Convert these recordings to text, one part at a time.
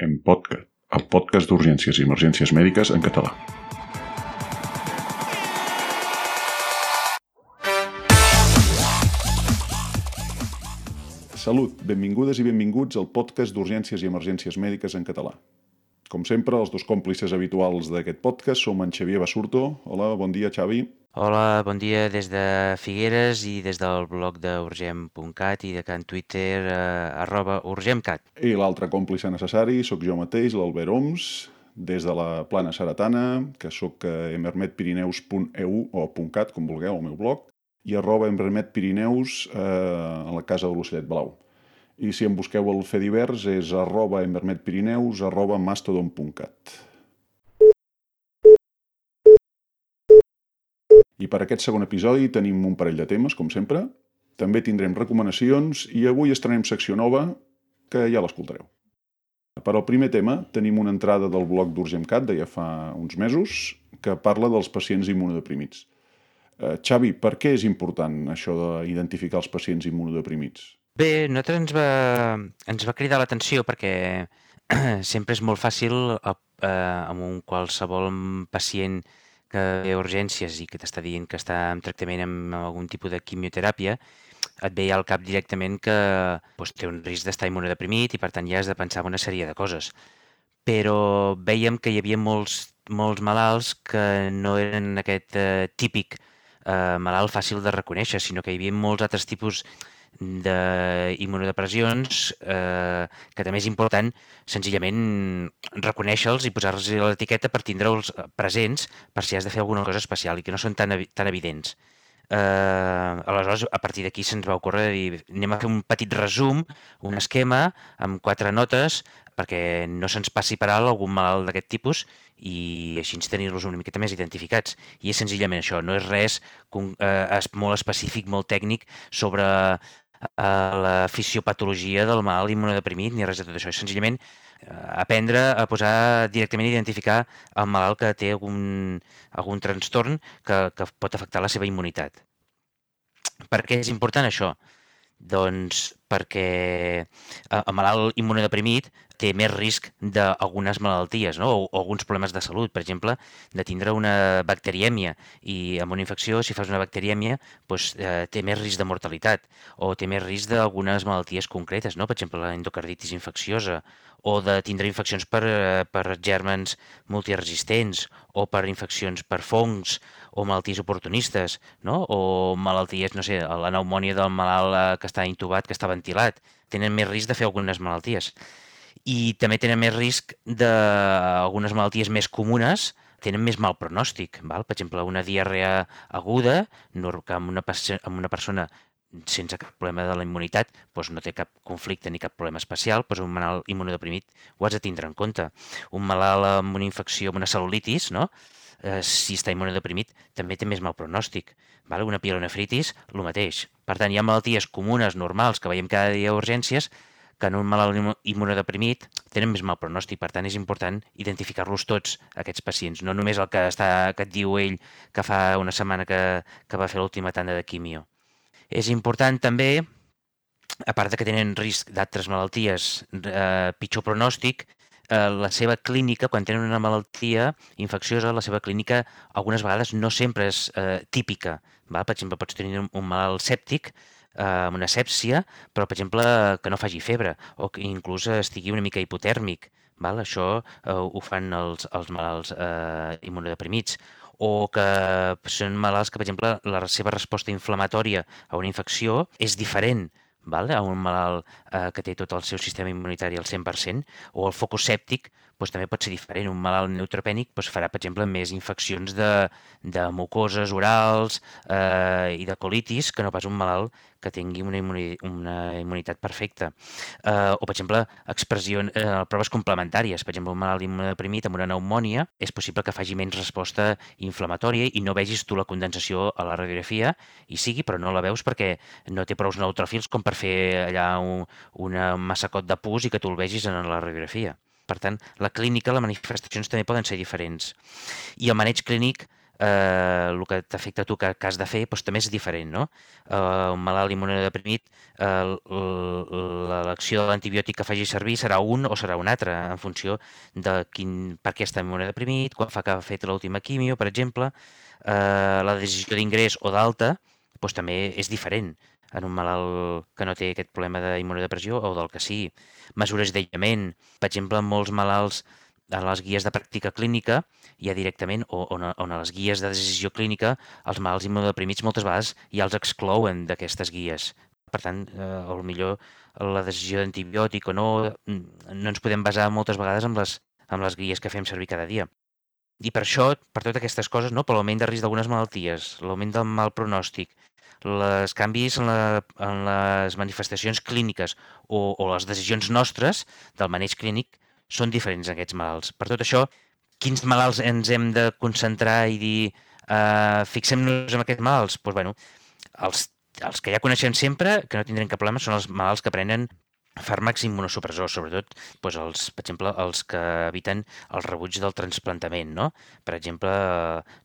en podcast, el podcast d'urgències i emergències mèdiques en català. Salut, benvingudes i benvinguts al podcast d'urgències i emergències mèdiques en català. Com sempre, els dos còmplices habituals d'aquest podcast som en Xavier Basurto. Hola, bon dia, Xavi. Hola, bon dia des de Figueres i des del blog d'urgem.cat i de Can Twitter eh, arroba urgemcat. I l'altre còmplice necessari sóc jo mateix, l'Albert Oms, des de la plana Saratana, que sóc a emermetpirineus.eu o .cat, com vulgueu, al meu blog, i arroba emermetpirineus eh, a la casa de l'Ocellet Blau. I si em busqueu el fer divers és arroba emermetpirineus arroba mastodon.cat. I per aquest segon episodi tenim un parell de temes, com sempre. També tindrem recomanacions i avui estrenem secció nova, que ja l'escoltareu. Per al primer tema tenim una entrada del blog d'Urgemcat de ja fa uns mesos que parla dels pacients immunodeprimits. Eh, Xavi, per què és important això d'identificar els pacients immunodeprimits? Bé, a nosaltres ens va, ens va cridar l'atenció perquè sempre és molt fàcil eh, amb un qualsevol pacient que ve a urgències i que t'està dient que està en tractament amb algun tipus de quimioteràpia, et veia al cap directament que doncs, té un risc d'estar immunodeprimit i per tant ja has de pensar en una sèrie de coses. Però vèiem que hi havia molts, molts malalts que no eren aquest eh, típic eh, malalt fàcil de reconèixer, sinó que hi havia molts altres tipus d'immunodepressions eh, que també és important senzillament reconèixer-los i posar-los l'etiqueta per tindre'ls presents per si has de fer alguna cosa especial i que no són tan, tan evidents. Eh, aleshores, a partir d'aquí se'ns va ocórrer de dir anem a fer un petit resum, un esquema amb quatre notes perquè no se'ns passi per alt algun malalt d'aquest tipus i així tenir-los una miqueta més identificats. I és senzillament això, no és res eh, molt específic, molt tècnic sobre eh, la fisiopatologia del malalt immunodeprimit ni res de tot això. És senzillament eh, aprendre a posar directament a identificar el malalt que té algun, algun trastorn que, que pot afectar la seva immunitat. Per què és important això? Doncs perquè el malalt immunodeprimit té més risc d'algunes malalties no? o, o alguns problemes de salut, per exemple, de tindre una bacterièmia i amb una infecció, si fas una bacterièmia, doncs, eh, té més risc de mortalitat o té més risc d'algunes malalties concretes, no? per exemple, la endocarditis infecciosa o de tindre infeccions per, eh, per gèrmens multiresistents o per infeccions per fongs o malalties oportunistes, no? o malalties, no sé, la pneumònia del malalt eh, que està intubat, que està ventilat, tenen més risc de fer algunes malalties i també tenen més risc d'algunes malalties més comunes, tenen més mal pronòstic. Val? Per exemple, una diarrea aguda, que amb una, amb una persona sense cap problema de la immunitat doncs no té cap conflicte ni cap problema especial, doncs un malalt immunodeprimit ho has de tindre en compte. Un malalt amb una infecció, amb una cel·lulitis, no? eh, si està immunodeprimit, també té més mal pronòstic. Val? Una pielonefritis, el mateix. Per tant, hi ha malalties comunes, normals, que veiem cada dia a urgències, que en un malalt immunodeprimit tenen més mal pronòstic. Per tant, és important identificar-los tots, aquests pacients, no només el que, està, que et diu ell que fa una setmana que, que va fer l'última tanda de quimio. És important també, a part de que tenen risc d'altres malalties, eh, pitjor pronòstic, eh, la seva clínica, quan tenen una malaltia infecciosa, la seva clínica algunes vegades no sempre és eh, típica. Va? Per exemple, pots tenir un malalt sèptic eh, amb una sèpsia, però, per exemple, que no faci febre o que inclús estigui una mica hipotèrmic. Val? Això eh, ho fan els, els malalts eh, immunodeprimits o que són malalts que, per exemple, la seva resposta inflamatòria a una infecció és diferent val? a un malalt eh, que té tot el seu sistema immunitari al 100%, o el focus sèptic doncs, també pot ser diferent. Un malalt neutropènic doncs, farà, per exemple, més infeccions de, de mucoses orals eh, i de colitis que no pas un malalt que tingui una, immuni una immunitat perfecta. Eh, o, per exemple, expressió, eh, proves complementàries. Per exemple, un malalt immunodeprimit amb una pneumònia és possible que faci menys resposta inflamatòria i no vegis tu la condensació a la radiografia, i sigui, però no la veus perquè no té prou neutròfils com per fer allà un, una massacot de pus i que tu el vegis en la radiografia. Per tant, la clínica, les manifestacions també poden ser diferents. I el maneig clínic eh, el que t'afecta a tu que, que has de fer doncs, també és diferent. No? Eh, un malalt immunodeprimit, eh, l'elecció de l'antibiòtic que faci servir serà un o serà un altre, en funció de quin, per què està immunodeprimit, quan fa que ha fet l'última quimio, per exemple, eh, la decisió d'ingrés o d'alta doncs, també és diferent en un malalt que no té aquest problema d'immunodepressió o del que sigui. Mesures d'aïllament, per exemple, molts malalts a les guies de pràctica clínica hi ha directament, o on, a les guies de decisió clínica, els malalts immunodeprimits moltes vegades ja els exclouen d'aquestes guies. Per tant, eh, millor la decisió d'antibiòtic o no, no ens podem basar moltes vegades en les, en les guies que fem servir cada dia. I per això, per totes aquestes coses, no? per l'augment de risc d'algunes malalties, l'augment del mal pronòstic, les canvis en, la, en les manifestacions clíniques o, o les decisions nostres del maneig clínic són diferents en aquests malalts. Per tot això, quins malalts ens hem de concentrar i dir uh, fixem-nos en aquests malalts? Doncs, pues, bueno, els, els que ja coneixem sempre, que no tindrem cap problema, són els malalts que prenen fàrmacs immunosupressors, sobretot doncs els, per exemple, els que eviten el rebuig del transplantament, no? Per exemple,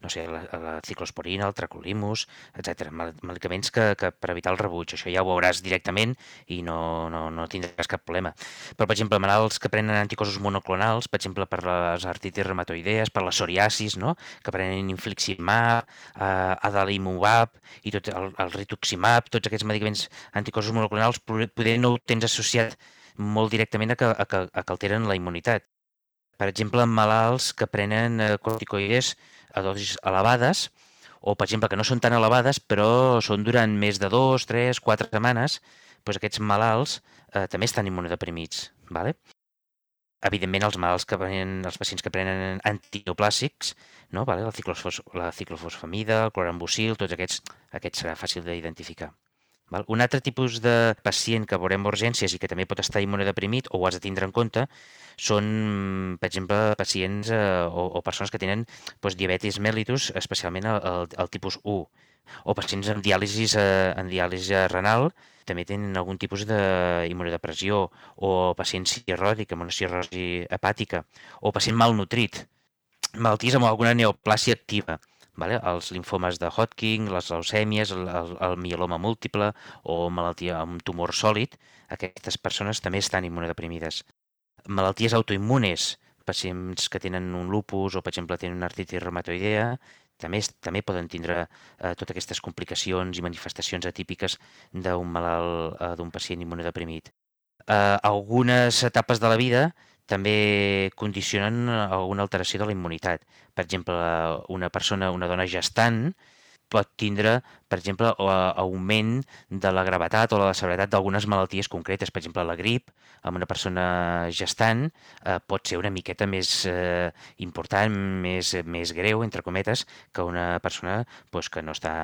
no sé, la, la ciclosporina, el tracolimus, etc. Medicaments que, que per evitar el rebuig, això ja ho veuràs directament i no, no, no tindràs cap problema. Però, per exemple, malalts que prenen anticossos monoclonals, per exemple, per les artritis reumatoidees, per la psoriasis, no? que prenen infliximab, eh, adalimumab i tot el, el rituximab, tots aquests medicaments anticossos monoclonals, poder no ho tens associat associat molt directament a que, a que, a que alteren la immunitat. Per exemple, en malalts que prenen eh, corticoides a dosis elevades, o per exemple que no són tan elevades però són durant més de dos, tres, quatre setmanes, doncs aquests malalts eh, també estan immunodeprimits. ¿vale? Evidentment, els malalts que prenen, els pacients que prenen antineoplàssics, no? ¿vale? la, ciclofos, la ciclofosfamida, el clorambucil, tots aquests, aquests serà fàcil d'identificar. Val? Un altre tipus de pacient que veurem urgències i que també pot estar immunodeprimit o ho has de tindre en compte són, per exemple, pacients eh, o, o persones que tenen doncs, diabetis mellitus, especialment el, el, el tipus 1, o pacients amb diàlisi, eh, amb diàlisi renal, també tenen algun tipus d'immunodepressió, o pacient cirròtic, amb una cirrosi hepàtica, o pacient malnutrit, malalties amb alguna neoplàsia activa vale? els linfomes de Hodgkin, les leucèmies, el, el, el mieloma múltiple o malaltia amb tumor sòlid, aquestes persones també estan immunodeprimides. Malalties autoimmunes, pacients que tenen un lupus o, per exemple, tenen una artritis reumatoidea, també, també poden tindre eh, totes aquestes complicacions i manifestacions atípiques d'un malalt, eh, d'un pacient immunodeprimit. Eh, algunes etapes de la vida també condicionen alguna alteració de la immunitat. Per exemple, una persona, una dona gestant, pot tindre, per exemple, augment de la gravetat o la severitat d'algunes malalties concretes. Per exemple, la grip, amb una persona gestant, eh, pot ser una miqueta més eh, important, més, més greu, entre cometes, que una persona pues, que no està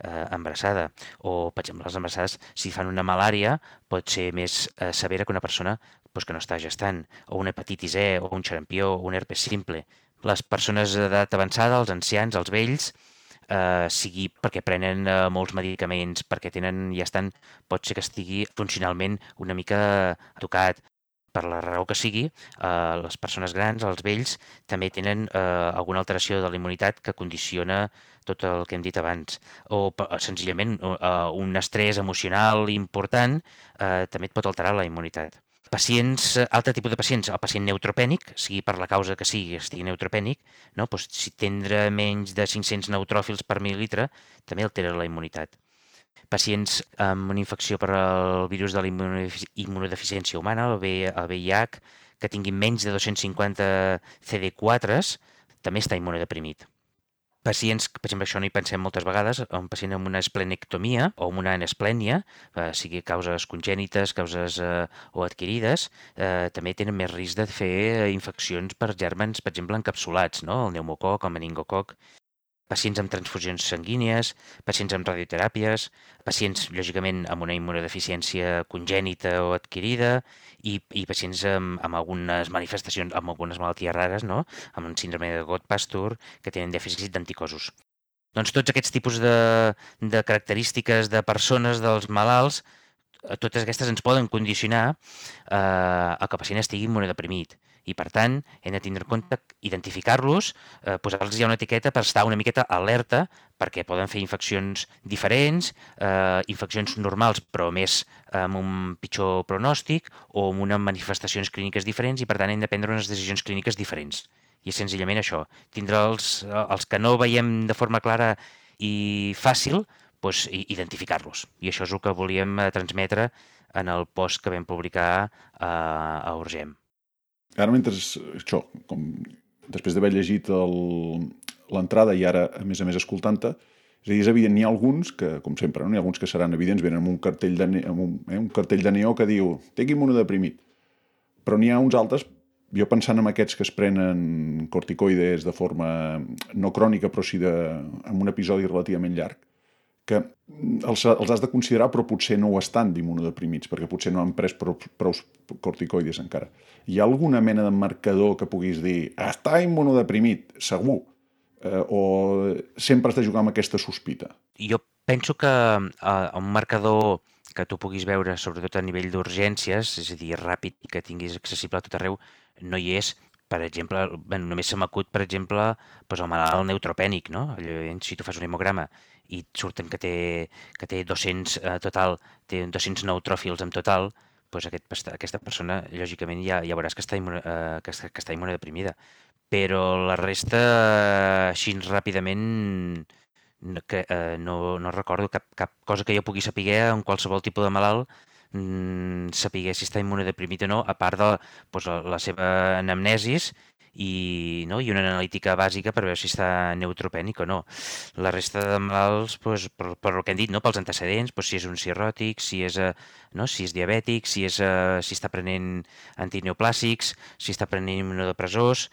eh, embarassada. O, per exemple, les embarassades, si fan una malària, pot ser més eh, severa que una persona pues, que no està gestant, o una hepatitis E, o un xarampió, o un herpes simple. Les persones d'edat avançada, els ancians, els vells, eh, sigui perquè prenen eh, molts medicaments, perquè tenen, ja estan, pot ser que estigui funcionalment una mica tocat. Per la raó que sigui, eh, les persones grans, els vells, també tenen eh, alguna alteració de la immunitat que condiciona tot el que hem dit abans. O senzillament eh, un estrès emocional important eh, també et pot alterar la immunitat. Pacients, eh, altre tipus de pacients, el pacient neutropènic, sigui per la causa que sigui, estigui neutropènic, no? doncs, si tindre menys de 500 neutròfils per mil·lilitre, també altera la immunitat. Pacients amb una infecció per al virus de la immunodeficiència humana, el VIH, que tinguin menys de 250 CD4s, també està immunodeprimit pacients, per exemple, això no hi pensem moltes vegades, un pacient amb una esplenectomia o amb una anesplènia, eh, sigui causes congènites, causes eh, o adquirides, eh, també tenen més risc de fer infeccions per gèrmens, per exemple, encapsulats, no? el pneumococ, el meningococ, pacients amb transfusions sanguínies, pacients amb radioteràpies, pacients, lògicament, amb una immunodeficiència congènita o adquirida i, i pacients amb, amb algunes manifestacions, amb algunes malalties rares, no? amb un síndrome de Gott-Pastur, que tenen dèficit d'anticossos. Doncs tots aquests tipus de, de característiques de persones, dels malalts, totes aquestes ens poden condicionar eh, a que el pacient estigui immunodeprimit I, per tant, hem de tindre en compte identificar-los, eh, posar-los ja una etiqueta per estar una miqueta alerta perquè poden fer infeccions diferents, eh, infeccions normals però més amb un pitjor pronòstic o amb unes manifestacions clíniques diferents i per tant hem de prendre unes decisions clíniques diferents. I és senzillament això, tindre els, els que no veiem de forma clara i fàcil, doncs, identificar-los. I això és el que volíem eh, transmetre en el post que vam publicar a, a Urgem. Ara, mentre això, com després d'haver llegit l'entrada i ara, a més a més, escoltant-te, és a dir, és evident, n'hi ha alguns que, com sempre, no? n'hi ha alguns que seran evidents, venen amb un cartell de, amb un, eh, un cartell de neó que diu «Tegui deprimit». Però n'hi ha uns altres, jo pensant en aquests que es prenen corticoides de forma no crònica, però sí de, en un episodi relativament llarg, que els, els has de considerar però potser no ho estan d'immunodeprimits perquè potser no han pres prou, prou corticoides encara. Hi ha alguna mena de marcador que puguis dir està immunodeprimit, segur, eh, o sempre has de jugar amb aquesta sospita? Jo penso que eh, un marcador que tu puguis veure, sobretot a nivell d'urgències, és a dir, ràpid i que tinguis accessible a tot arreu, no hi és, per exemple, bueno, només se m'acut, per exemple, doncs el malalt neutropènic, no? Si tu fas un hemograma i surten que té, que té 200 eh, total, té 200 neutròfils en total, doncs aquest, aquesta persona, lògicament, ja, ja veuràs que està, immune, eh, que, que està immunodeprimida. Però la resta, així ràpidament, no, que, eh, no, no recordo cap, cap cosa que jo pugui saber en qualsevol tipus de malalt, mm, saber si està immunodeprimit o no, a part de doncs, la, la seva anamnesis i, no? i una analítica bàsica per veure si està neutropènic o no. La resta de malalts, doncs, per, per el que hem dit, no? pels antecedents, doncs, si és un cirròtic, si és, eh, no? si és diabètic, si, és, uh, si està prenent antineoplàssics, si està prenent immunodepressors,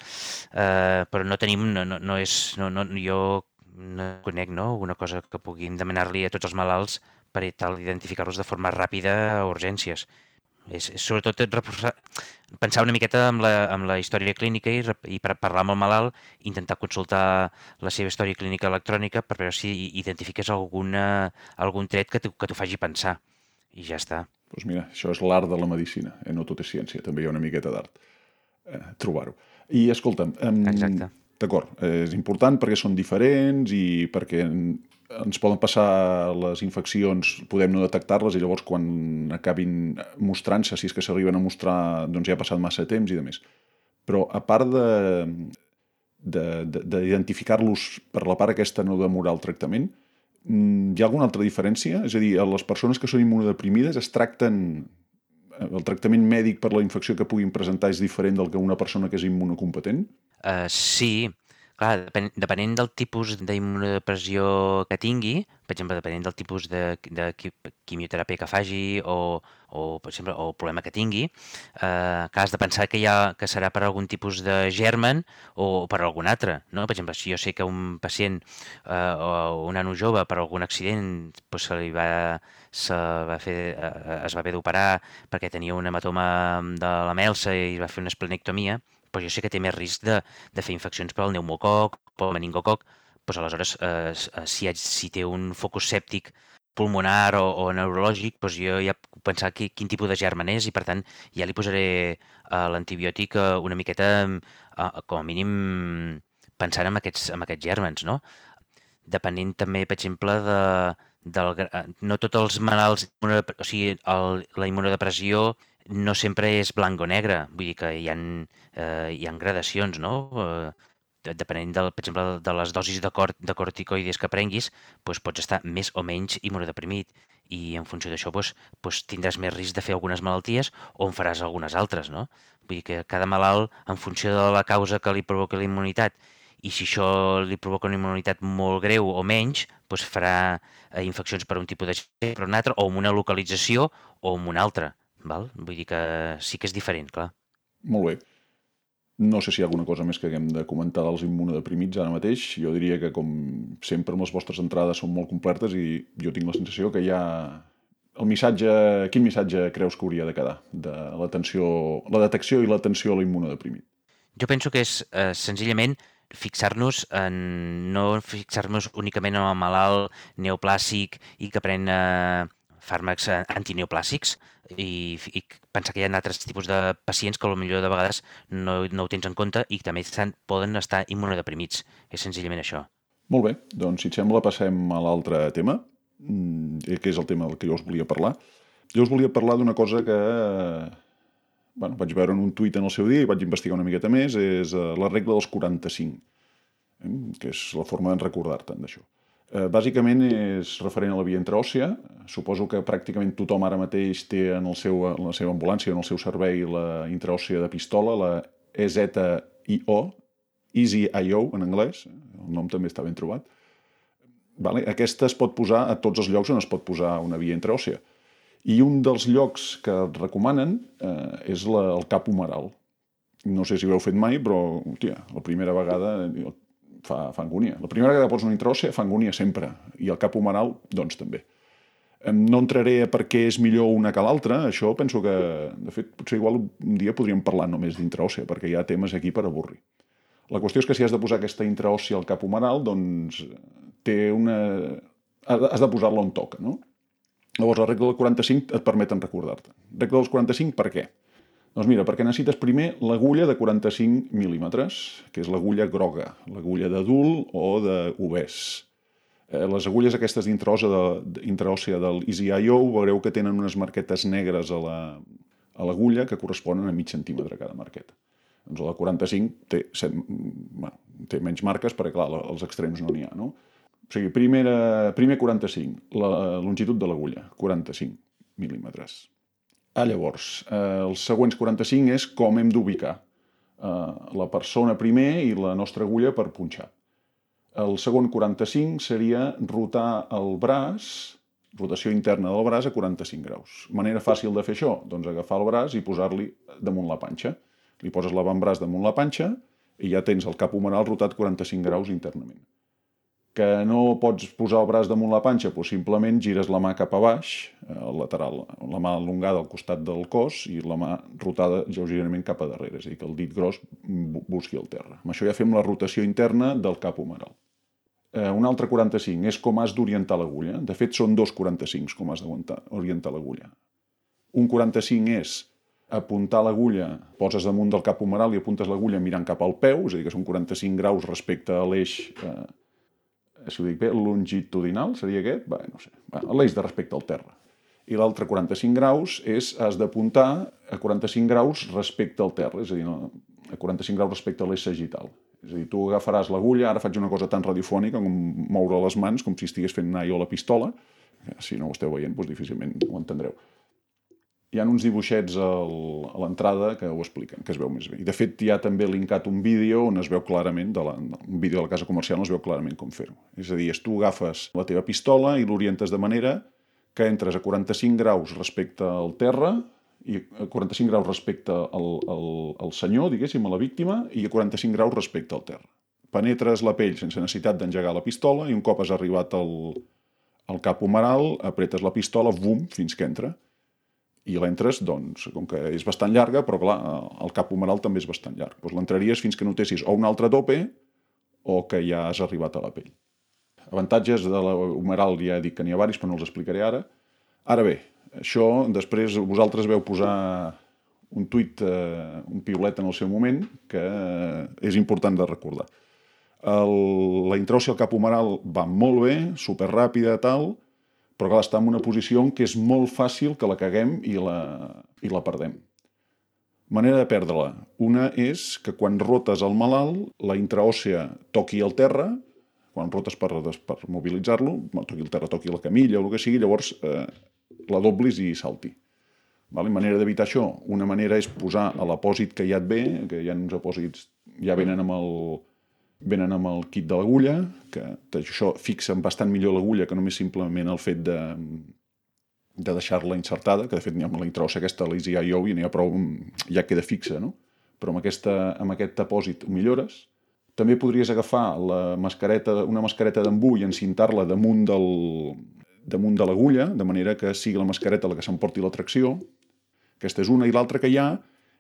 eh, però no tenim, no, no, no és, no, no, jo no conec no? una cosa que puguin demanar-li a tots els malalts per tal identificar-los de forma ràpida a urgències. És, és sobretot reforçar, pensar una miqueta amb la, amb la història clínica i, i per parlar amb el malalt, intentar consultar la seva història clínica electrònica per veure si identifiques alguna, algun tret que t'ho faci pensar. I ja està. Doncs pues mira, això és l'art de la medicina, eh? no tot és ciència, també hi ha una miqueta d'art eh, trobar-ho. I escolta'm... Um, Exacte. D'acord, eh, és important perquè són diferents i perquè ens poden passar les infeccions, podem no detectar-les i llavors quan acabin mostrant-se, si és que s'arriben a mostrar, doncs ja ha passat massa temps i de més. Però a part de d'identificar-los per la part aquesta no demorar el tractament, mm, hi ha alguna altra diferència? És a dir, les persones que són immunodeprimides es tracten el tractament mèdic per la infecció que puguin presentar és diferent del que una persona que és immunocompetent? Uh, sí, Clar, depen depenent del tipus d'immunodepressió que tingui, per exemple, depenent del tipus de, de quimioteràpia que faci o, o, per exemple, o el problema que tingui, eh, que has de pensar que, ha, que serà per algun tipus de germen o per algun altre. No? Per exemple, si jo sé que un pacient eh, o un nano jove per algun accident doncs se li va, se va fer, eh, es va haver d'operar perquè tenia un hematoma de la melsa i va fer una esplenectomia, però jo sé que té més risc de, de fer infeccions per al pneumococ, pel meningococ, doncs aleshores, eh, eh, si, si té un focus sèptic pulmonar o, o neurològic, doncs jo ja puc pensar qui, quin tipus de germen és i, per tant, ja li posaré uh, l'antibiòtic uh, una miqueta, uh, com a mínim, pensant en aquests, en aquests gèrmens, no? Depenent també, per exemple, de, del, no tots els malalts, o sigui, el, la immunodepressió no sempre és blanc o negre, vull dir que hi ha, eh, hi ha gradacions, no? Eh, depenent, del, per exemple, de les dosis de, cort, de corticoides que prenguis, doncs pots estar més o menys immunodeprimit i en funció d'això doncs, doncs tindràs més risc de fer algunes malalties o en faràs algunes altres, no? Vull dir que cada malalt, en funció de la causa que li provoca la immunitat, i si això li provoca una immunitat molt greu o menys, doncs farà eh, infeccions per un tipus de per un altre, o amb una localització o amb una altra. Val? Vull dir que sí que és diferent, clar. Molt bé. No sé si hi ha alguna cosa més que haguem de comentar dels immunodeprimits ara mateix. Jo diria que, com sempre, amb les vostres entrades són molt completes i jo tinc la sensació que hi ha el missatge... Quin missatge creus que hauria de quedar de l'atenció, la detecció i l'atenció a l'immunodeprimit? Jo penso que és eh, senzillament fixar-nos en no fixar-nos únicament en el malalt neoplàssic i que pren eh, fàrmacs antineoplàssics i, i pensar que hi ha altres tipus de pacients que potser de vegades no, no ho tens en compte i també estan, poden estar immunodeprimits. És senzillament això. Molt bé, doncs si et sembla passem a l'altre tema, mm, que és el tema del que jo us volia parlar. Jo us volia parlar d'una cosa que bueno, vaig veure en un tuit en el seu dia i vaig investigar una miqueta més, és eh, la regla dels 45, eh, que és la forma de recordar-te'n d'això. Eh, bàsicament és referent a la via intraòssia. Suposo que pràcticament tothom ara mateix té en, el seu, en la seva ambulància, en el seu servei, la intraòssia de pistola, la EZIO, Easy IO en anglès, el nom també està ben trobat. Vale? Aquesta es pot posar a tots els llocs on es pot posar una via intraòssia. I un dels llocs que et recomanen eh, és la, el cap humeral. No sé si ho heu fet mai, però, hòstia, la primera vegada fa, fa angúnia. La primera vegada que pots una intròssia fa angúnia sempre, i el cap humeral, doncs també. No entraré a per què és millor una que l'altra, això penso que, de fet, potser igual un dia podríem parlar només d'intraòssia, perquè hi ha temes aquí per avorrir. La qüestió és que si has de posar aquesta intraòssia al cap humeral, doncs té una... has de posar-la on toca, no? Llavors, la regla del 45 et permeten recordar-te. Regla dels 45 per què? Doncs mira, perquè necessites primer l'agulla de 45 mil·límetres, que és l'agulla groga, l'agulla d'adult o d'obès. Eh, les agulles aquestes d'intraòssia de, del EasyIO veureu que tenen unes marquetes negres a l'agulla la, que corresponen a mig centímetre cada marqueta. Doncs la 45 té, 7, bueno, té menys marques perquè, clar, als extrems no n'hi ha, no? O sigui, primera, primer 45, la longitud de l'agulla, 45 mil·límetres. Ah, llavors, eh, els següents 45 és com hem d'ubicar eh, la persona primer i la nostra agulla per punxar. El segon 45 seria rotar el braç, rotació interna del braç a 45 graus. Manera fàcil de fer això? Doncs agafar el braç i posar-li damunt la panxa. Li poses l'avantbraç damunt la panxa i ja tens el cap humeral rotat 45 graus internament que no pots posar el braç damunt la panxa, doncs simplement gires la mà cap a baix, eh, al lateral, la mà allongada al costat del cos i la mà rotada lleugerament cap a darrere, és a dir, que el dit gros busqui el terra. Amb això ja fem la rotació interna del cap humeral. Eh, un altre 45 és com has d'orientar l'agulla. De fet, són dos 45 com has d'orientar l'agulla. Un 45 és apuntar l'agulla, poses damunt del cap humeral i apuntes l'agulla mirant cap al peu, és a dir, que són 45 graus respecte a l'eix eh, si ho dic bé, longitudinal, seria aquest? Bé, no sé, l'eix de respecte al terra. I l'altre 45 graus és, has d'apuntar a 45 graus respecte al terra, és a dir, a 45 graus respecte a l'eix sagital. És a dir, tu agafaràs l'agulla, ara faig una cosa tan radiofònica com moure les mans, com si estigués fent anar jo la pistola, si no ho esteu veient, doncs difícilment ho entendreu hi ha uns dibuixets al, a l'entrada que ho expliquen, que es veu més bé. I de fet hi ha també linkat un vídeo on es veu clarament, de la, un vídeo de la casa comercial on es veu clarament com fer-ho. És a dir, tu agafes la teva pistola i l'orientes de manera que entres a 45 graus respecte al terra i a 45 graus respecte al, al, al senyor, diguéssim, a la víctima, i a 45 graus respecte al terra. Penetres la pell sense necessitat d'engegar la pistola i un cop has arribat al, al cap humeral, apretes la pistola, bum, fins que entra i l'entres, doncs, com que és bastant llarga, però clar, el cap humeral també és bastant llarg. Doncs l'entraries fins que notessis o un altre tope o que ja has arribat a la pell. Avantatges de la humeral ja he dit que n'hi ha varis, però no els explicaré ara. Ara bé, això després vosaltres veu posar un tuit, eh, un piulet en el seu moment, que eh, és important de recordar. El, la intròcia al cap humeral va molt bé, superràpida, tal, però clar, està en una posició en què és molt fàcil que la caguem i la, i la perdem. Manera de perdre-la. Una és que quan rotes el malalt, la intraòssia toqui al terra, quan rotes per, per mobilitzar-lo, toqui el terra, toqui la camilla o el que sigui, llavors eh, la doblis i salti. Vale? Manera d'evitar això. Una manera és posar a l'apòsit que ja et ve, que hi ha uns apòsits, ja venen amb el, venen amb el kit de l'agulla, que això fixa bastant millor l'agulla que només simplement el fet de, de deixar-la insertada, que de fet amb la introssa aquesta, l'Easy IO, i n'hi ha prou, ja queda fixa, no? Però amb, aquesta, amb aquest apòsit ho millores. També podries agafar la mascareta, una mascareta d'embú i encintar-la damunt, del, damunt de l'agulla, de manera que sigui la mascareta la que s'emporti la tracció. Aquesta és una, i l'altra que hi ha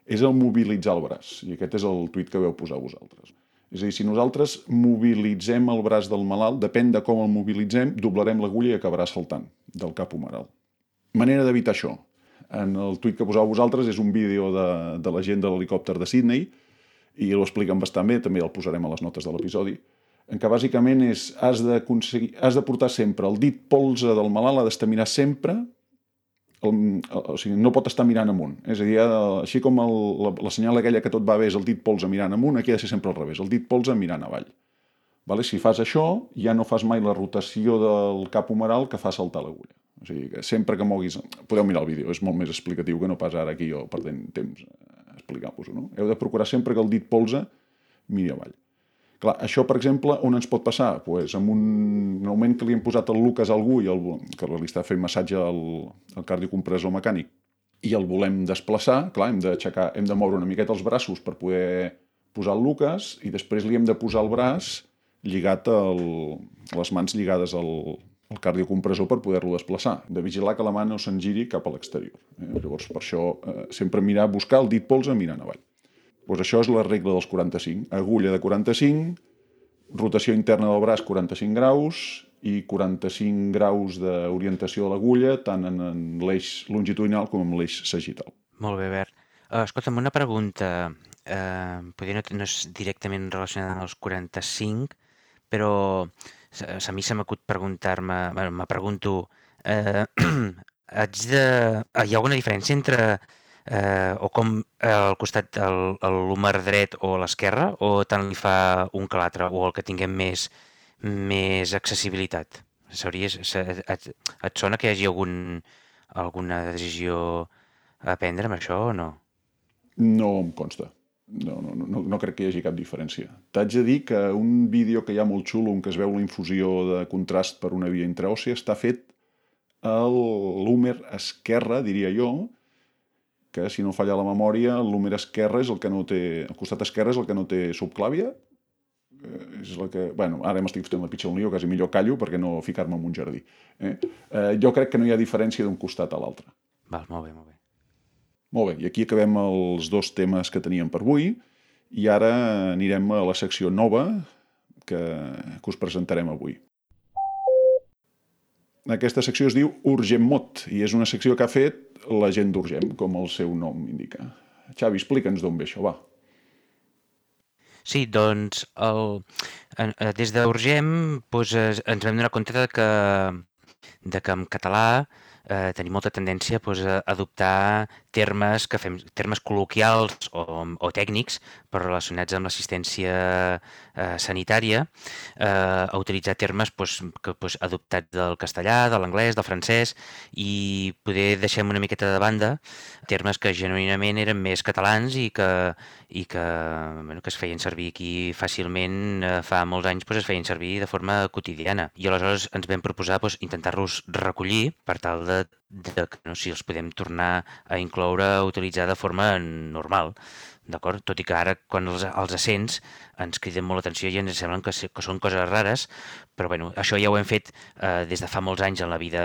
és el mobilitzar el braç, i aquest és el tuit que veu posar vosaltres. És a dir, si nosaltres mobilitzem el braç del malalt, depèn de com el mobilitzem, doblarem l'agulla i acabarà saltant del cap humeral. Manera d'evitar això. En el tuit que poseu vosaltres és un vídeo de, de la gent de l'helicòpter de Sydney i ho expliquen bastant bé, també el posarem a les notes de l'episodi, en què bàsicament és, has, has de portar sempre el dit polze del malalt, ha d'estar mirar sempre el, o sigui, no pot estar mirant amunt. És a dir, així com el, la, la senyal aquella que tot va bé és el dit polze mirant amunt, aquí ha de ser sempre al revés, el dit polze mirant avall. Vale? Si fas això, ja no fas mai la rotació del cap humeral que fa saltar l'agulla. O sigui, que sempre que moguis... Podeu mirar el vídeo, és molt més explicatiu que no pas ara aquí jo perdent temps explicant-vos-ho. No? Heu de procurar sempre que el dit polze miri avall. Clar, això, per exemple, on ens pot passar? Pues amb un, augment que li hem posat al Lucas a algú i el, que li està fent massatge al, al cardiocompressor mecànic i el volem desplaçar, clar, hem d'aixecar, hem de moure una miqueta els braços per poder posar el Lucas i després li hem de posar el braç lligat el, les mans lligades al, al cardiocompressor per poder-lo desplaçar, de vigilar que la mà no se'n giri cap a l'exterior. Eh? Llavors, per això, eh, sempre mirar, buscar el dit polze mirant avall. Doncs això és la regla dels 45. Agulla de 45, rotació interna del braç 45 graus i 45 graus d'orientació de l'agulla tant en, en l'eix longitudinal com en l'eix sagital. Molt bé, Bert. Uh, escolta'm, una pregunta. Uh, potser no, no és directament relacionada amb els 45, però a mi se m'acut preguntar-me, bueno, me pregunto, eh, haig de, hi ha alguna diferència entre eh, o com eh, al costat l'húmer dret o a l'esquerra, o tant li fa un que l'altre, o el que tinguem més, més accessibilitat? Sabries, et, et sona que hi hagi algun, alguna decisió a prendre amb això o no? No em consta. No, no, no, no crec que hi hagi cap diferència. T'haig de dir que un vídeo que hi ha molt xulo en què es veu la infusió de contrast per una via intraòssia està fet a l'húmer esquerre, diria jo, que si no falla la memòria, l'húmer esquerre és el que no té... El costat esquerre és el que no té subclàvia. Eh, és la que... Bueno, ara m'estic fotent la pitxa un lío, quasi millor callo perquè no ficar-me en un jardí. Eh? Eh, jo crec que no hi ha diferència d'un costat a l'altre. Val, molt bé, molt bé. Molt bé, i aquí acabem els dos temes que teníem per avui i ara anirem a la secció nova que, que us presentarem avui. Aquesta secció es diu Urgent Mot i és una secció que ha fet la gent d'Urgent, com el seu nom indica. Xavi, explica'ns d'on ve això, va. Sí, doncs el, des d'Urgent doncs, ens vam donar compte que, de que en català eh, tenim molta tendència doncs, a adoptar termes que fem termes col·loquials o, o tècnics però relacionats amb l'assistència eh, sanitària, eh, a utilitzar termes doncs, que, doncs, adoptats del castellà, de l'anglès, del francès i poder deixem una miqueta de banda termes que genuïnament eren més catalans i que, i que, bueno, que es feien servir aquí fàcilment eh, fa molts anys doncs, es feien servir de forma quotidiana. I aleshores ens vam proposar doncs, intentar-los recollir per tal de de que no, si els podem tornar a incloure, a utilitzar de forma normal. D'acord? Tot i que ara, quan els, els accents ens criden molt l'atenció i ens semblen que, que són coses rares, però bueno, això ja ho hem fet eh, des de fa molts anys en la vida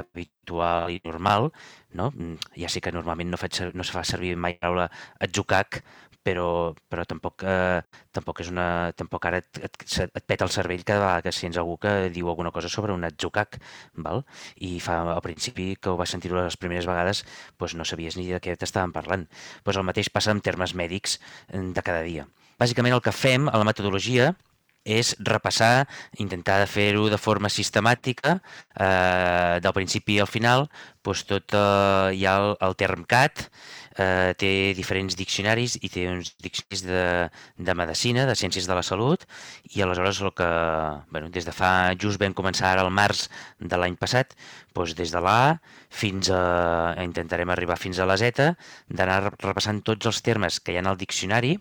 habitual i normal. No? Ja sé que normalment no, faig, no se fa servir mai la paraula atzucac, però, però tampoc, eh, tampoc és una... Tampoc ara et, et, et peta el cervell cada vegada que sents algú que diu alguna cosa sobre un atzucac, val? I fa, al principi, que ho vas sentir les primeres vegades, doncs no sabies ni de què t'estaven parlant. Doncs el mateix passa en termes mèdics eh, de cada dia. Bàsicament el que fem a la metodologia és repassar, intentar fer-ho de forma sistemàtica, eh, del principi al final, doncs tot eh, hi ha el, el term CAT, eh, té diferents diccionaris i té uns diccionaris de, de medicina, de ciències de la salut, i aleshores el que, bueno, des de fa, just vam començar ara al març de l'any passat, doncs des de l'A fins a, intentarem arribar fins a la Z, d'anar repassant tots els termes que hi ha al diccionari,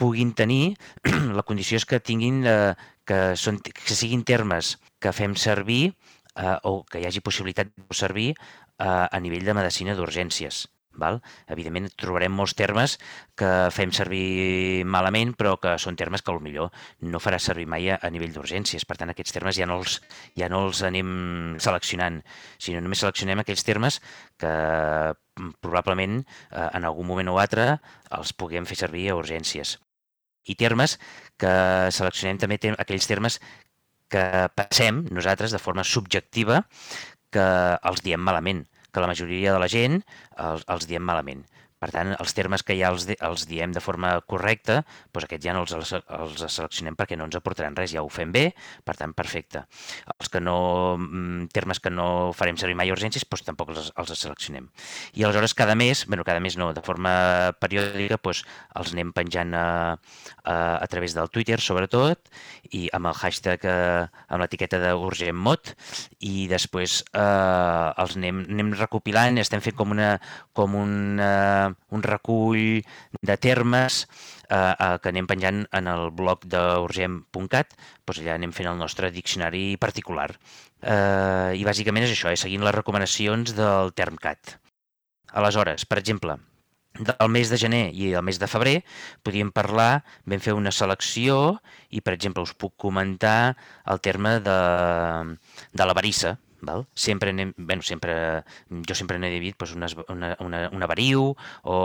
puguin tenir, la condició és que tinguin, eh, que, són, que siguin termes que fem servir eh, o que hi hagi possibilitat de servir eh, a nivell de medicina d'urgències. Val? Evidentment trobarem molts termes que fem servir malament, però que són termes que millor no farà servir mai a, a nivell d'urgències. Per tant, aquests termes ja no, els, ja no els anem seleccionant, sinó només seleccionem aquells termes que mm, probablement eh, en algun moment o altre els puguem fer servir a urgències. I termes que seleccionem també tem aquells termes que passem nosaltres de forma subjectiva que els diem malament que la majoria de la gent els, els diem malament. Per tant, els termes que ja els, els diem de forma correcta, doncs aquests ja no els, els seleccionem perquè no ens aportaran res, ja ho fem bé, per tant, perfecte. Els que no, mm, termes que no farem servir mai urgències, doncs tampoc els, els seleccionem. I aleshores cada mes, bueno, cada mes no, de forma periòdica, doncs els anem penjant a, a, a través del Twitter, sobretot, i amb el hashtag, eh, amb l'etiqueta d'urgent mod, i després eh, els anem, anem recopilant, estem fent com una, com una un recull de termes eh, eh, que anem penjant en el blog d'urgent.cat, doncs allà anem fent el nostre diccionari particular. Eh, I bàsicament és això, és seguint les recomanacions del TermCat. Aleshores, per exemple, del mes de gener i el mes de febrer podíem parlar, vam fer una selecció i, per exemple, us puc comentar el terme de, de la varissa, Val? Sempre, anem, bueno, sempre, jo sempre n'he dit pues, una, una, una, una variu o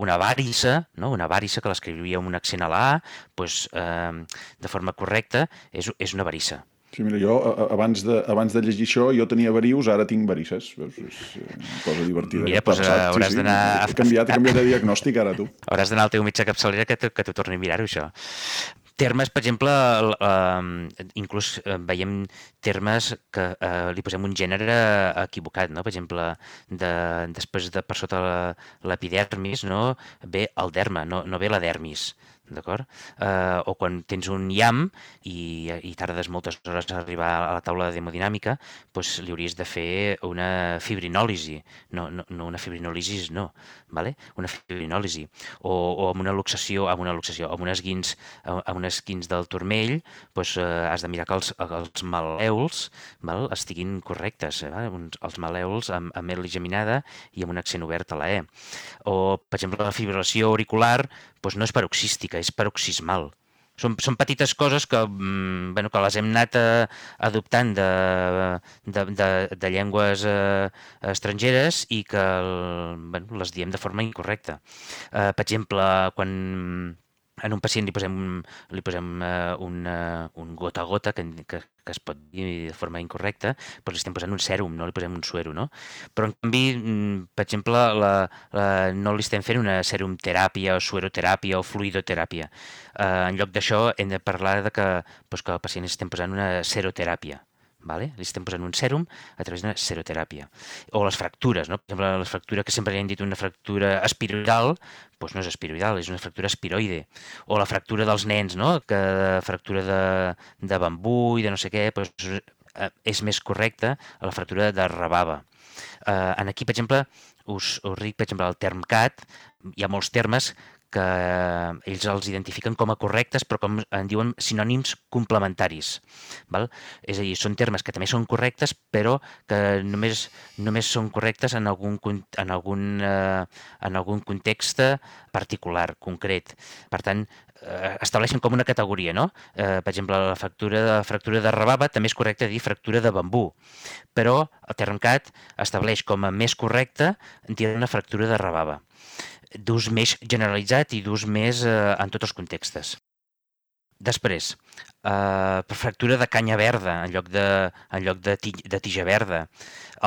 una varissa, no? una varissa que l'escrivia amb un accent a la A, pues, eh, de forma correcta, és, és una varissa. Sí, mira, jo abans de, abans de llegir això jo tenia varius, ara tinc varisses. És, és una cosa divertida. Mira, doncs pues, hauràs sí, sí. d'anar... He canviat, he canviat de diagnòstic ara, tu. Hauràs d'anar al teu metge capçalera que, que t'ho torni a mirar-ho, això termes, per exemple, eh, inclús veiem termes que eh, li posem un gènere equivocat, no? Per exemple, de, després de per sota l'epidermis, no? ve el derma, no, no ve la dermis d'acord? Eh, o quan tens un IAM i, i tardes moltes hores a arribar a la taula de hemodinàmica, doncs li hauries de fer una fibrinòlisi, no, no, no una fibrinòlisi, no, vale? una fibrinòlisi. O, o amb una luxació, amb una luxació, amb unes guins, amb unes guins del turmell, doncs, eh, has de mirar que els, els malèols val? estiguin correctes, eh? els malèols amb, amb L geminada i amb un accent obert a la E. O, per exemple, la fibrilació auricular doncs no és paroxística, és paroxismal. Són, són petites coses que, mm, bueno, que les hem anat eh, adoptant de, de, de, de llengües eh, estrangeres i que bueno, les diem de forma incorrecta. Eh, per exemple, quan en un pacient li posem, li posem uh, un, uh, un gota a gota, que, que, que es pot dir de forma incorrecta, però li estem posant un sèrum, no li posem un suero, no? Però, en canvi, mm, per exemple, la, la, no li estem fent una teràpia o sueroteràpia o fluidoteràpia. Uh, en lloc d'això, hem de parlar de que, doncs, que al pacient estem posant una seroteràpia. Vale? Li estem posant un sèrum a través d'una seroteràpia. O les fractures, no? Per exemple, la fractura que sempre li hem dit una fractura espiroidal, doncs no és espiroidal, és una fractura espiroide. O la fractura dels nens, no? Que fractura de, de bambú i de no sé què, doncs, és més correcta a la fractura de rebava. Eh, en aquí, per exemple, us, us dic, per exemple, el term CAT, hi ha molts termes que ells els identifiquen com a correctes, però com en diuen sinònims complementaris. Val? És a dir, són termes que també són correctes, però que només, només són correctes en algun, en algun, eh, en algun context particular, concret. Per tant, eh, estableixen com una categoria, no? Eh, per exemple, la fractura de, fractura de rebava també és correcte dir fractura de bambú, però el Termcat estableix com a més correcte dir una fractura de rebava d'ús més generalitzat i d'ús més eh, en tots els contextes. Després, eh, per fractura de canya verda en lloc de, en lloc de, ti, de tija verda.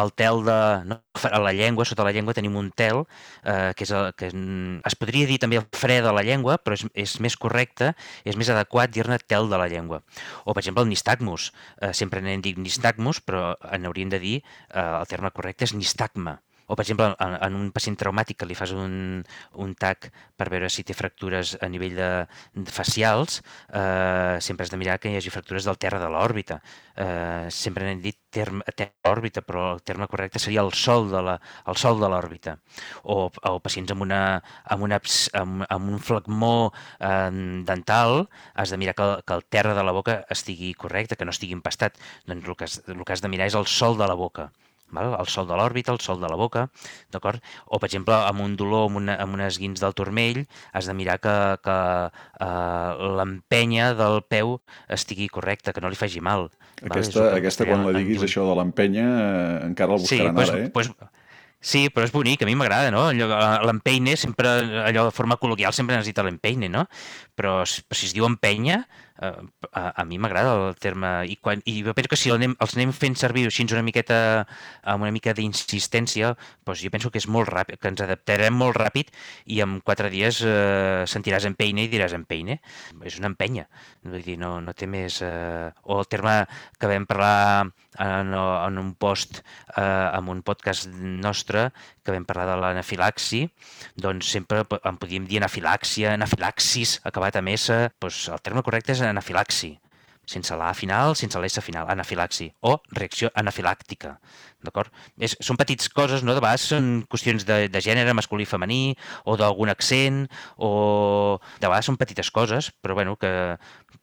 El tel de... No, a la llengua, sota la llengua tenim un tel eh, que, és el, que es podria dir també el fre de la llengua, però és, és més correcte, és més adequat dir-ne tel de la llengua. O, per exemple, el nistagmus. Eh, sempre n'hem dit nistagmus, però n'hauríem de dir, eh, el terme correcte és nistagma. O, per exemple, en, en un pacient traumàtic que li fas un, un TAC per veure si té fractures a nivell de, de facials, eh, sempre has de mirar que hi hagi fractures del terra de l'òrbita. Eh, sempre n'hem dit terme, terra òrbita, però el terme correcte seria el sol de la, el sol de l'òrbita. O, o pacients amb, una, amb, una, amb, amb un flagmó eh, dental, has de mirar que el, que el terra de la boca estigui correcte, que no estigui empastat. Doncs el que has, el que has de mirar és el sol de la boca val? el sol de l'òrbita, el sol de la boca, d'acord? O, per exemple, amb un dolor, amb, una, amb unes guins del turmell, has de mirar que, que eh, l'empenya del peu estigui correcta, que no li faci mal. Aquesta, val? aquesta quan la diguis, això de l'empenya, eh, encara el buscaran sí, pues, ara, eh? Pues, Sí, però és bonic, a mi m'agrada, no? L'empeine, sempre, allò de forma col·loquial, sempre necessita l'empeine, no? Però si es diu empenya, a, a mi m'agrada el terme i, quan, i jo penso que si el anem, els anem fent servir així una miqueta amb una mica d'insistència, doncs jo penso que és molt ràpid, que ens adaptarem molt ràpid i en quatre dies eh, sentiràs empeine i diràs empeine. És una empenya, vull dir, no, no té més... Eh, o el terme que vam parlar en, en un post eh, en un podcast nostre que vam parlar de l'anafilaxi, doncs sempre en podíem dir anafilàxia, anafilaxis, acabat a mesa, doncs el terme correcte és anafilaxi, sense la final, sense l'S final, anafilaxi, o reacció anafilàctica, d'acord? Són petites coses, no? De vegades són qüestions de, de gènere masculí i femení, o d'algun accent, o de vegades són petites coses, però bueno, que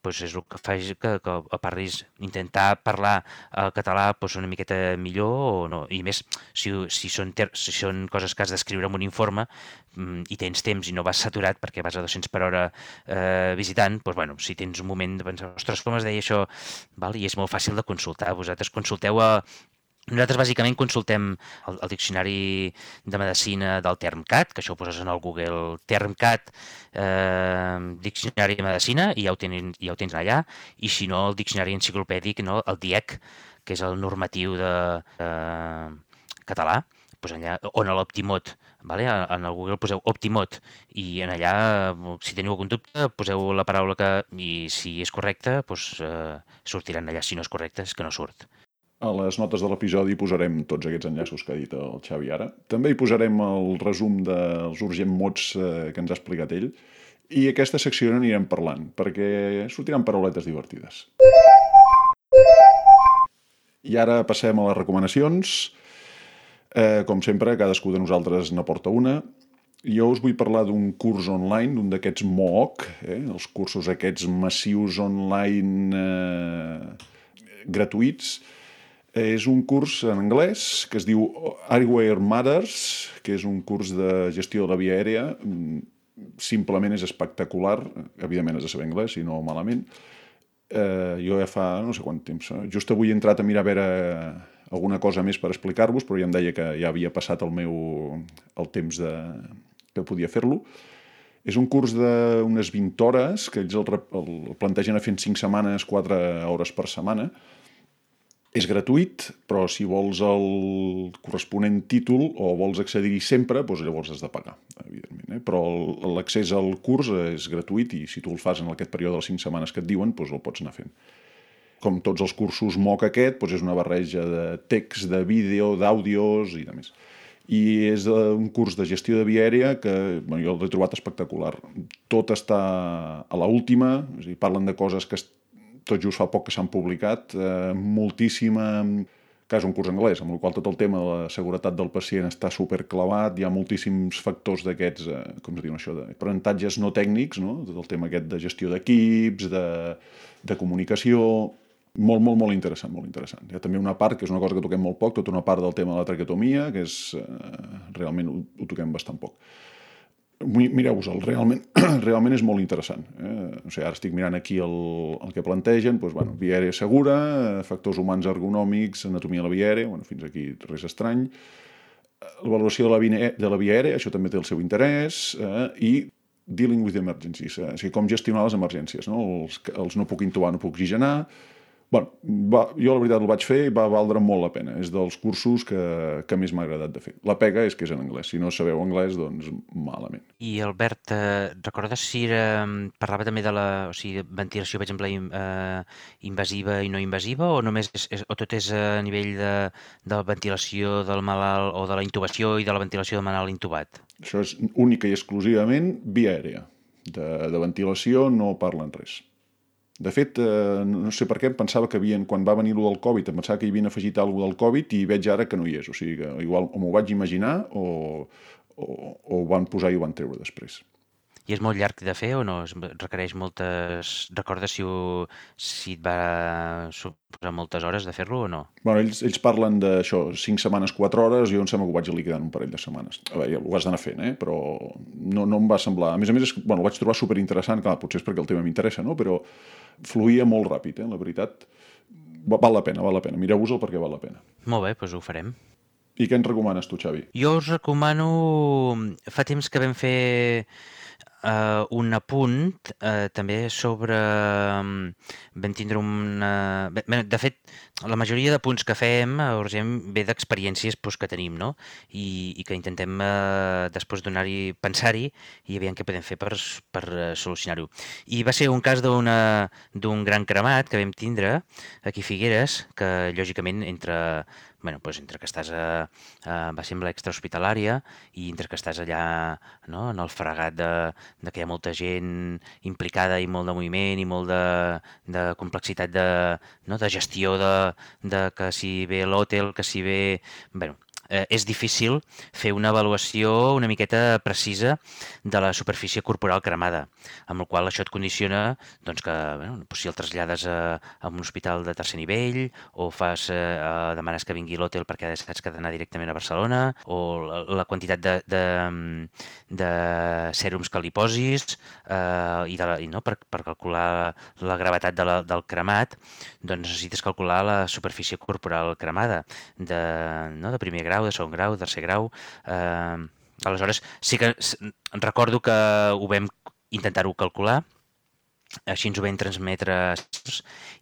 pues és el que fa que, que parlis, intentar parlar el català pues, una miqueta millor o no. I més, si, si, són, ter, si són coses que has d'escriure en un informe mm, i tens temps i no vas saturat perquè vas a 200 per hora eh, visitant, doncs, bueno, si tens un moment de pensar, ostres, com es deia això? Val? I és molt fàcil de consultar. Vosaltres consulteu a, nosaltres bàsicament consultem el, el diccionari de medicina del TermCat, que això ho poses en el Google TermCat, eh, diccionari de medicina, i ja ho, tenen, ja ho tens allà, i si no, el diccionari enciclopèdic, no? el DIEC, que és el normatiu de, eh, català, pues allà, on a l'Optimot, vale? en el Google poseu Optimot i en allà, si teniu algun dubte, poseu la paraula que, i si és correcta, pues, eh, sortiran allà. Si no és correcte, és que no surt. A les notes de l'episodi posarem tots aquests enllaços que ha dit el Xavi ara. També hi posarem el resum dels urgent mots eh, que ens ha explicat ell. I aquesta secció n'anirem parlant, perquè sortiran parauletes divertides. I ara passem a les recomanacions. Eh, com sempre, cadascú de nosaltres n'aporta una. Jo us vull parlar d'un curs online, d'un d'aquests MOOC, eh, els cursos aquests massius online eh, gratuïts, és un curs en anglès que es diu Airware Matters, que és un curs de gestió de la via aèria. Simplement és espectacular. Evidentment has de saber anglès, si no malament. Eh, jo ja fa no sé quant temps. Eh? Just avui he entrat a mirar a veure alguna cosa més per explicar-vos, però ja em deia que ja havia passat el meu el temps de, que podia fer-lo. És un curs d'unes 20 hores, que ells el, el plantegen a fer en 5 setmanes, 4 hores per setmana, és gratuït, però si vols el corresponent títol o vols accedir-hi sempre, doncs llavors has de pagar, evidentment. Eh? Però l'accés al curs és gratuït i si tu el fas en aquest període de 5 setmanes que et diuen, doncs el pots anar fent. Com tots els cursos MOOC aquest, doncs és una barreja de text, de vídeo, d'àudios i de més. I és un curs de gestió de via aèria que bueno, jo l'he trobat espectacular. Tot està a la última, és a dir, parlen de coses que tot just fa poc que s'han publicat, eh, moltíssima que és un curs anglès, amb el qual tot el tema de la seguretat del pacient està superclavat, hi ha moltíssims factors d'aquests, eh, com es diu això, d'aprenentatges no tècnics, no? tot el tema aquest de gestió d'equips, de, de comunicació, molt, molt, molt interessant, molt interessant. Hi ha també una part, que és una cosa que toquem molt poc, tota una part del tema de la traquetomia, que és, eh, realment ho, ho toquem bastant poc mireu-vos-el, realment, realment és molt interessant. Eh? O sigui, ara estic mirant aquí el, el que plantegen, doncs, bueno, via aèria segura, factors humans ergonòmics, anatomia de la via aèria, bueno, fins aquí res estrany, la valoració de la, via, de la via aèria, això també té el seu interès, eh? i dealing with emergencies, eh? o sigui, com gestionar les emergències, no? Els, els no puc intubar, no puc oxigenar, bueno, va, jo la veritat el vaig fer i va valdre molt la pena. És dels cursos que, que més m'ha agradat de fer. La pega és que és en anglès. Si no sabeu anglès, doncs malament. I Albert, eh, recordes si era, parlava també de la o sigui, ventilació, per exemple, eh, invasiva i no invasiva, o només és, és, o tot és a nivell de, de la ventilació del malalt o de la intubació i de la ventilació del malalt intubat? Això és única i exclusivament via aèria. De, de ventilació no parlen res. De fet, eh, no sé per què em pensava que havien, quan va venir lo del Covid, em pensava que hi havien afegit alguna del Covid i veig ara que no hi és. O sigui que igual o m'ho vaig imaginar o, o, o ho van posar i ho van treure després. I és molt llarg de fer o no? Es requereix moltes... Recordes si, ho, si et va suposar moltes hores de fer-lo o no? Bueno, ells, ells parlen d'això, 5 setmanes, 4 hores, jo em sembla que ho vaig liquidar en un parell de setmanes. A veure, ho has d'anar fent, eh? però no, no em va semblar... A més a més, és, bueno, ho vaig trobar superinteressant, clar, potser és perquè el tema m'interessa, no? però fluïa molt ràpid, eh? la veritat. Val la pena, val la pena. Mireu-vos-el perquè val la pena. Molt bé, doncs ho farem. I què ens recomanes tu, Xavi? Jo us recomano... Fa temps que vam fer uh, un apunt uh, també sobre... Um, vam tindre una... Bé, de fet, la majoria de punts que fem a Urgent ve d'experiències pues, que tenim, no? I, i que intentem uh, després donar-hi, pensar-hi i aviam què podem fer per, per uh, solucionar-ho. I va ser un cas d'un gran cremat que vam tindre aquí a Figueres, que lògicament entre bueno, doncs entre que estàs a, a va ser amb l'extrahospitalària i entre que estàs allà no, en el fregat de, de que hi ha molta gent implicada i molt de moviment i molt de, de complexitat de, no, de gestió de, de que si ve l'hotel, que si ve... Bueno, eh, és difícil fer una avaluació una miqueta precisa de la superfície corporal cremada, amb la qual això et condiciona doncs, que bueno, doncs si el trasllades a, a un hospital de tercer nivell o fas, eh, demanes que vingui l'hotel perquè saps que ha d'anar directament a Barcelona o la, la quantitat de, de, de sèrums que li posis eh, i, de la, i no, per, per calcular la gravetat de la, del cremat doncs necessites calcular la superfície corporal cremada de, no, de primer grau grau, de segon grau, de tercer grau... Eh, aleshores, sí que recordo que ho vam intentar-ho calcular, així ens ho vam transmetre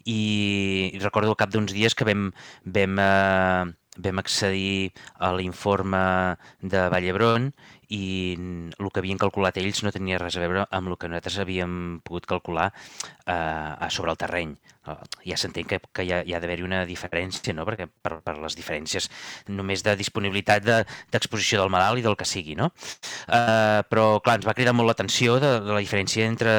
i recordo al cap d'uns dies que vam, vam, eh, vam accedir a l'informe de Vallebron i el que havien calculat ells no tenia res a veure amb el que nosaltres havíem pogut calcular eh, sobre el terreny. Ah, ja s'entén que, que hi ha, ha d'haver-hi una diferència, no? perquè per, per les diferències només de disponibilitat d'exposició de, del malalt i del que sigui. No? Eh, però, clar, ens va cridar molt l'atenció de, de la diferència entre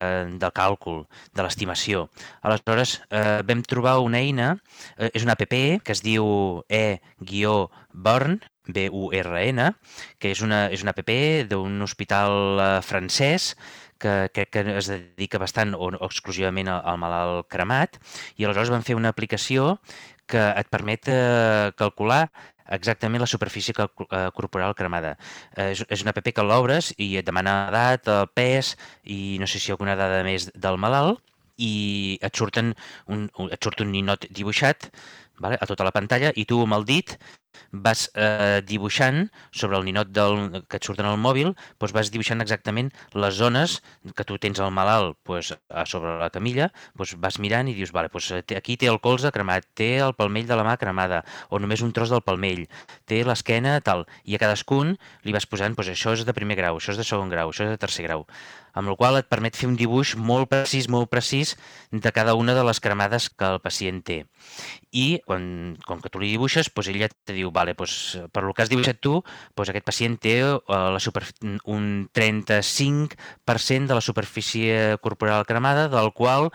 eh, del càlcul, de l'estimació. Aleshores, eh, vam trobar una eina, eh, és una app que es diu e-burn, B-U-R-N, que és una, és una app d'un hospital eh, francès que crec que es dedica bastant o, o exclusivament al, al malalt cremat, i aleshores van fer una aplicació que et permet eh, calcular exactament la superfície eh, corporal cremada. Eh, és, és una app que l'obres i et demana edat, el pes i no sé si alguna dada més del malalt i et, surten un, et surt un ninot dibuixat vale, a tota la pantalla i tu amb el dit vas eh, dibuixant sobre el ninot del, que et surt en el mòbil, doncs vas dibuixant exactament les zones que tu tens al malalt doncs, a sobre la camilla, doncs vas mirant i dius, vale, doncs aquí té el colze cremat, té el palmell de la mà cremada, o només un tros del palmell, té l'esquena, tal, i a cadascun li vas posant, doncs això és de primer grau, això és de segon grau, això és de tercer grau amb la qual et permet fer un dibuix molt precís, molt precís de cada una de les cremades que el pacient té. I quan, com que tu li dibuixes, doncs ella te diu, vale, doncs, per lo que has dibuixat tu, doncs aquest pacient té uh, la super... un 35% de la superfície corporal cremada, del qual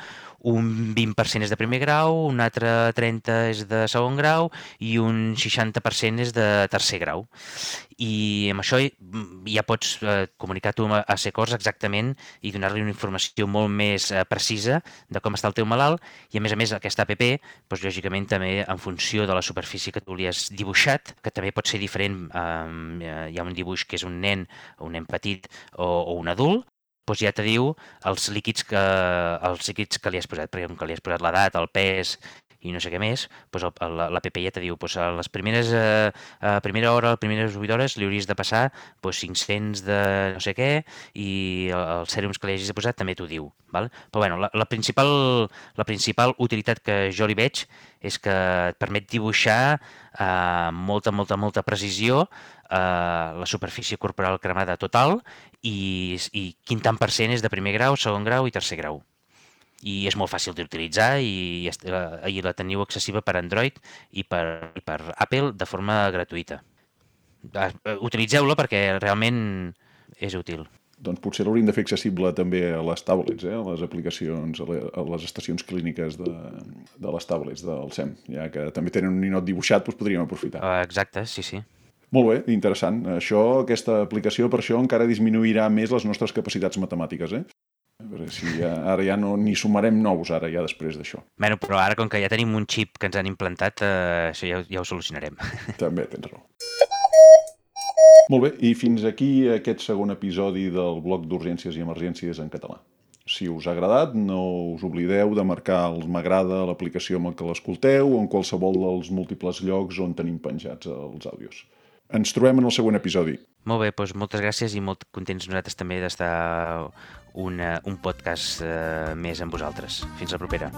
un 20% és de primer grau, un altre 30% és de segon grau i un 60% és de tercer grau. I amb això ja pots eh, comunicar tu a Secors exactament i donar-li una informació molt més eh, precisa de com està el teu malalt i a més a més aquesta app, doncs, lògicament també en funció de la superfície que tu li has dibuixat, que també pot ser diferent, eh, hi ha un dibuix que és un nen, un nen petit o, o un adult, doncs ja te diu els líquids que, els líquids que li has posat, perquè com que li has posat l'edat, el pes i no sé què més, doncs l'APP ja te diu doncs a les primeres, eh, a primera hora, a les primeres 8 hores li hauries de passar doncs 500 de no sé què i els sèrums que li hagis posat també t'ho diu. Val? Però bueno, la, la, principal, la principal utilitat que jo li veig és que et permet dibuixar eh, molta, molta, molta precisió eh, la superfície corporal cremada total i, i quin tant per cent és de primer grau, segon grau i tercer grau. I és molt fàcil d'utilitzar i, eh, i la teniu accessible per Android i per, i per Apple de forma gratuïta. Eh, utilitzeu-la perquè realment és útil. Doncs potser l'hauríem de fer accessible també a les tablets, eh? a les aplicacions, a les estacions clíniques de, de les tablets del SEM, ja que també tenen un ninot dibuixat, doncs podríem aprofitar. Exacte, sí, sí. Molt bé, interessant. Això, aquesta aplicació, per això encara disminuirà més les nostres capacitats matemàtiques, eh? Perquè si ja, ara ja no ni sumarem nous, ara ja després d'això. Bueno, però ara, com que ja tenim un xip que ens han implantat, eh, això ja, ja ho solucionarem. També tens raó. Molt bé, i fins aquí aquest segon episodi del bloc d'urgències i emergències en català. Si us ha agradat, no us oblideu de marcar el m'agrada a l'aplicació amb què l'escolteu o en qualsevol dels múltiples llocs on tenim penjats els àudios. Ens trobem en el següent episodi. Molt bé, doncs moltes gràcies i molt contents nosaltres també d'estar una, un podcast eh, més amb vosaltres. Fins la propera.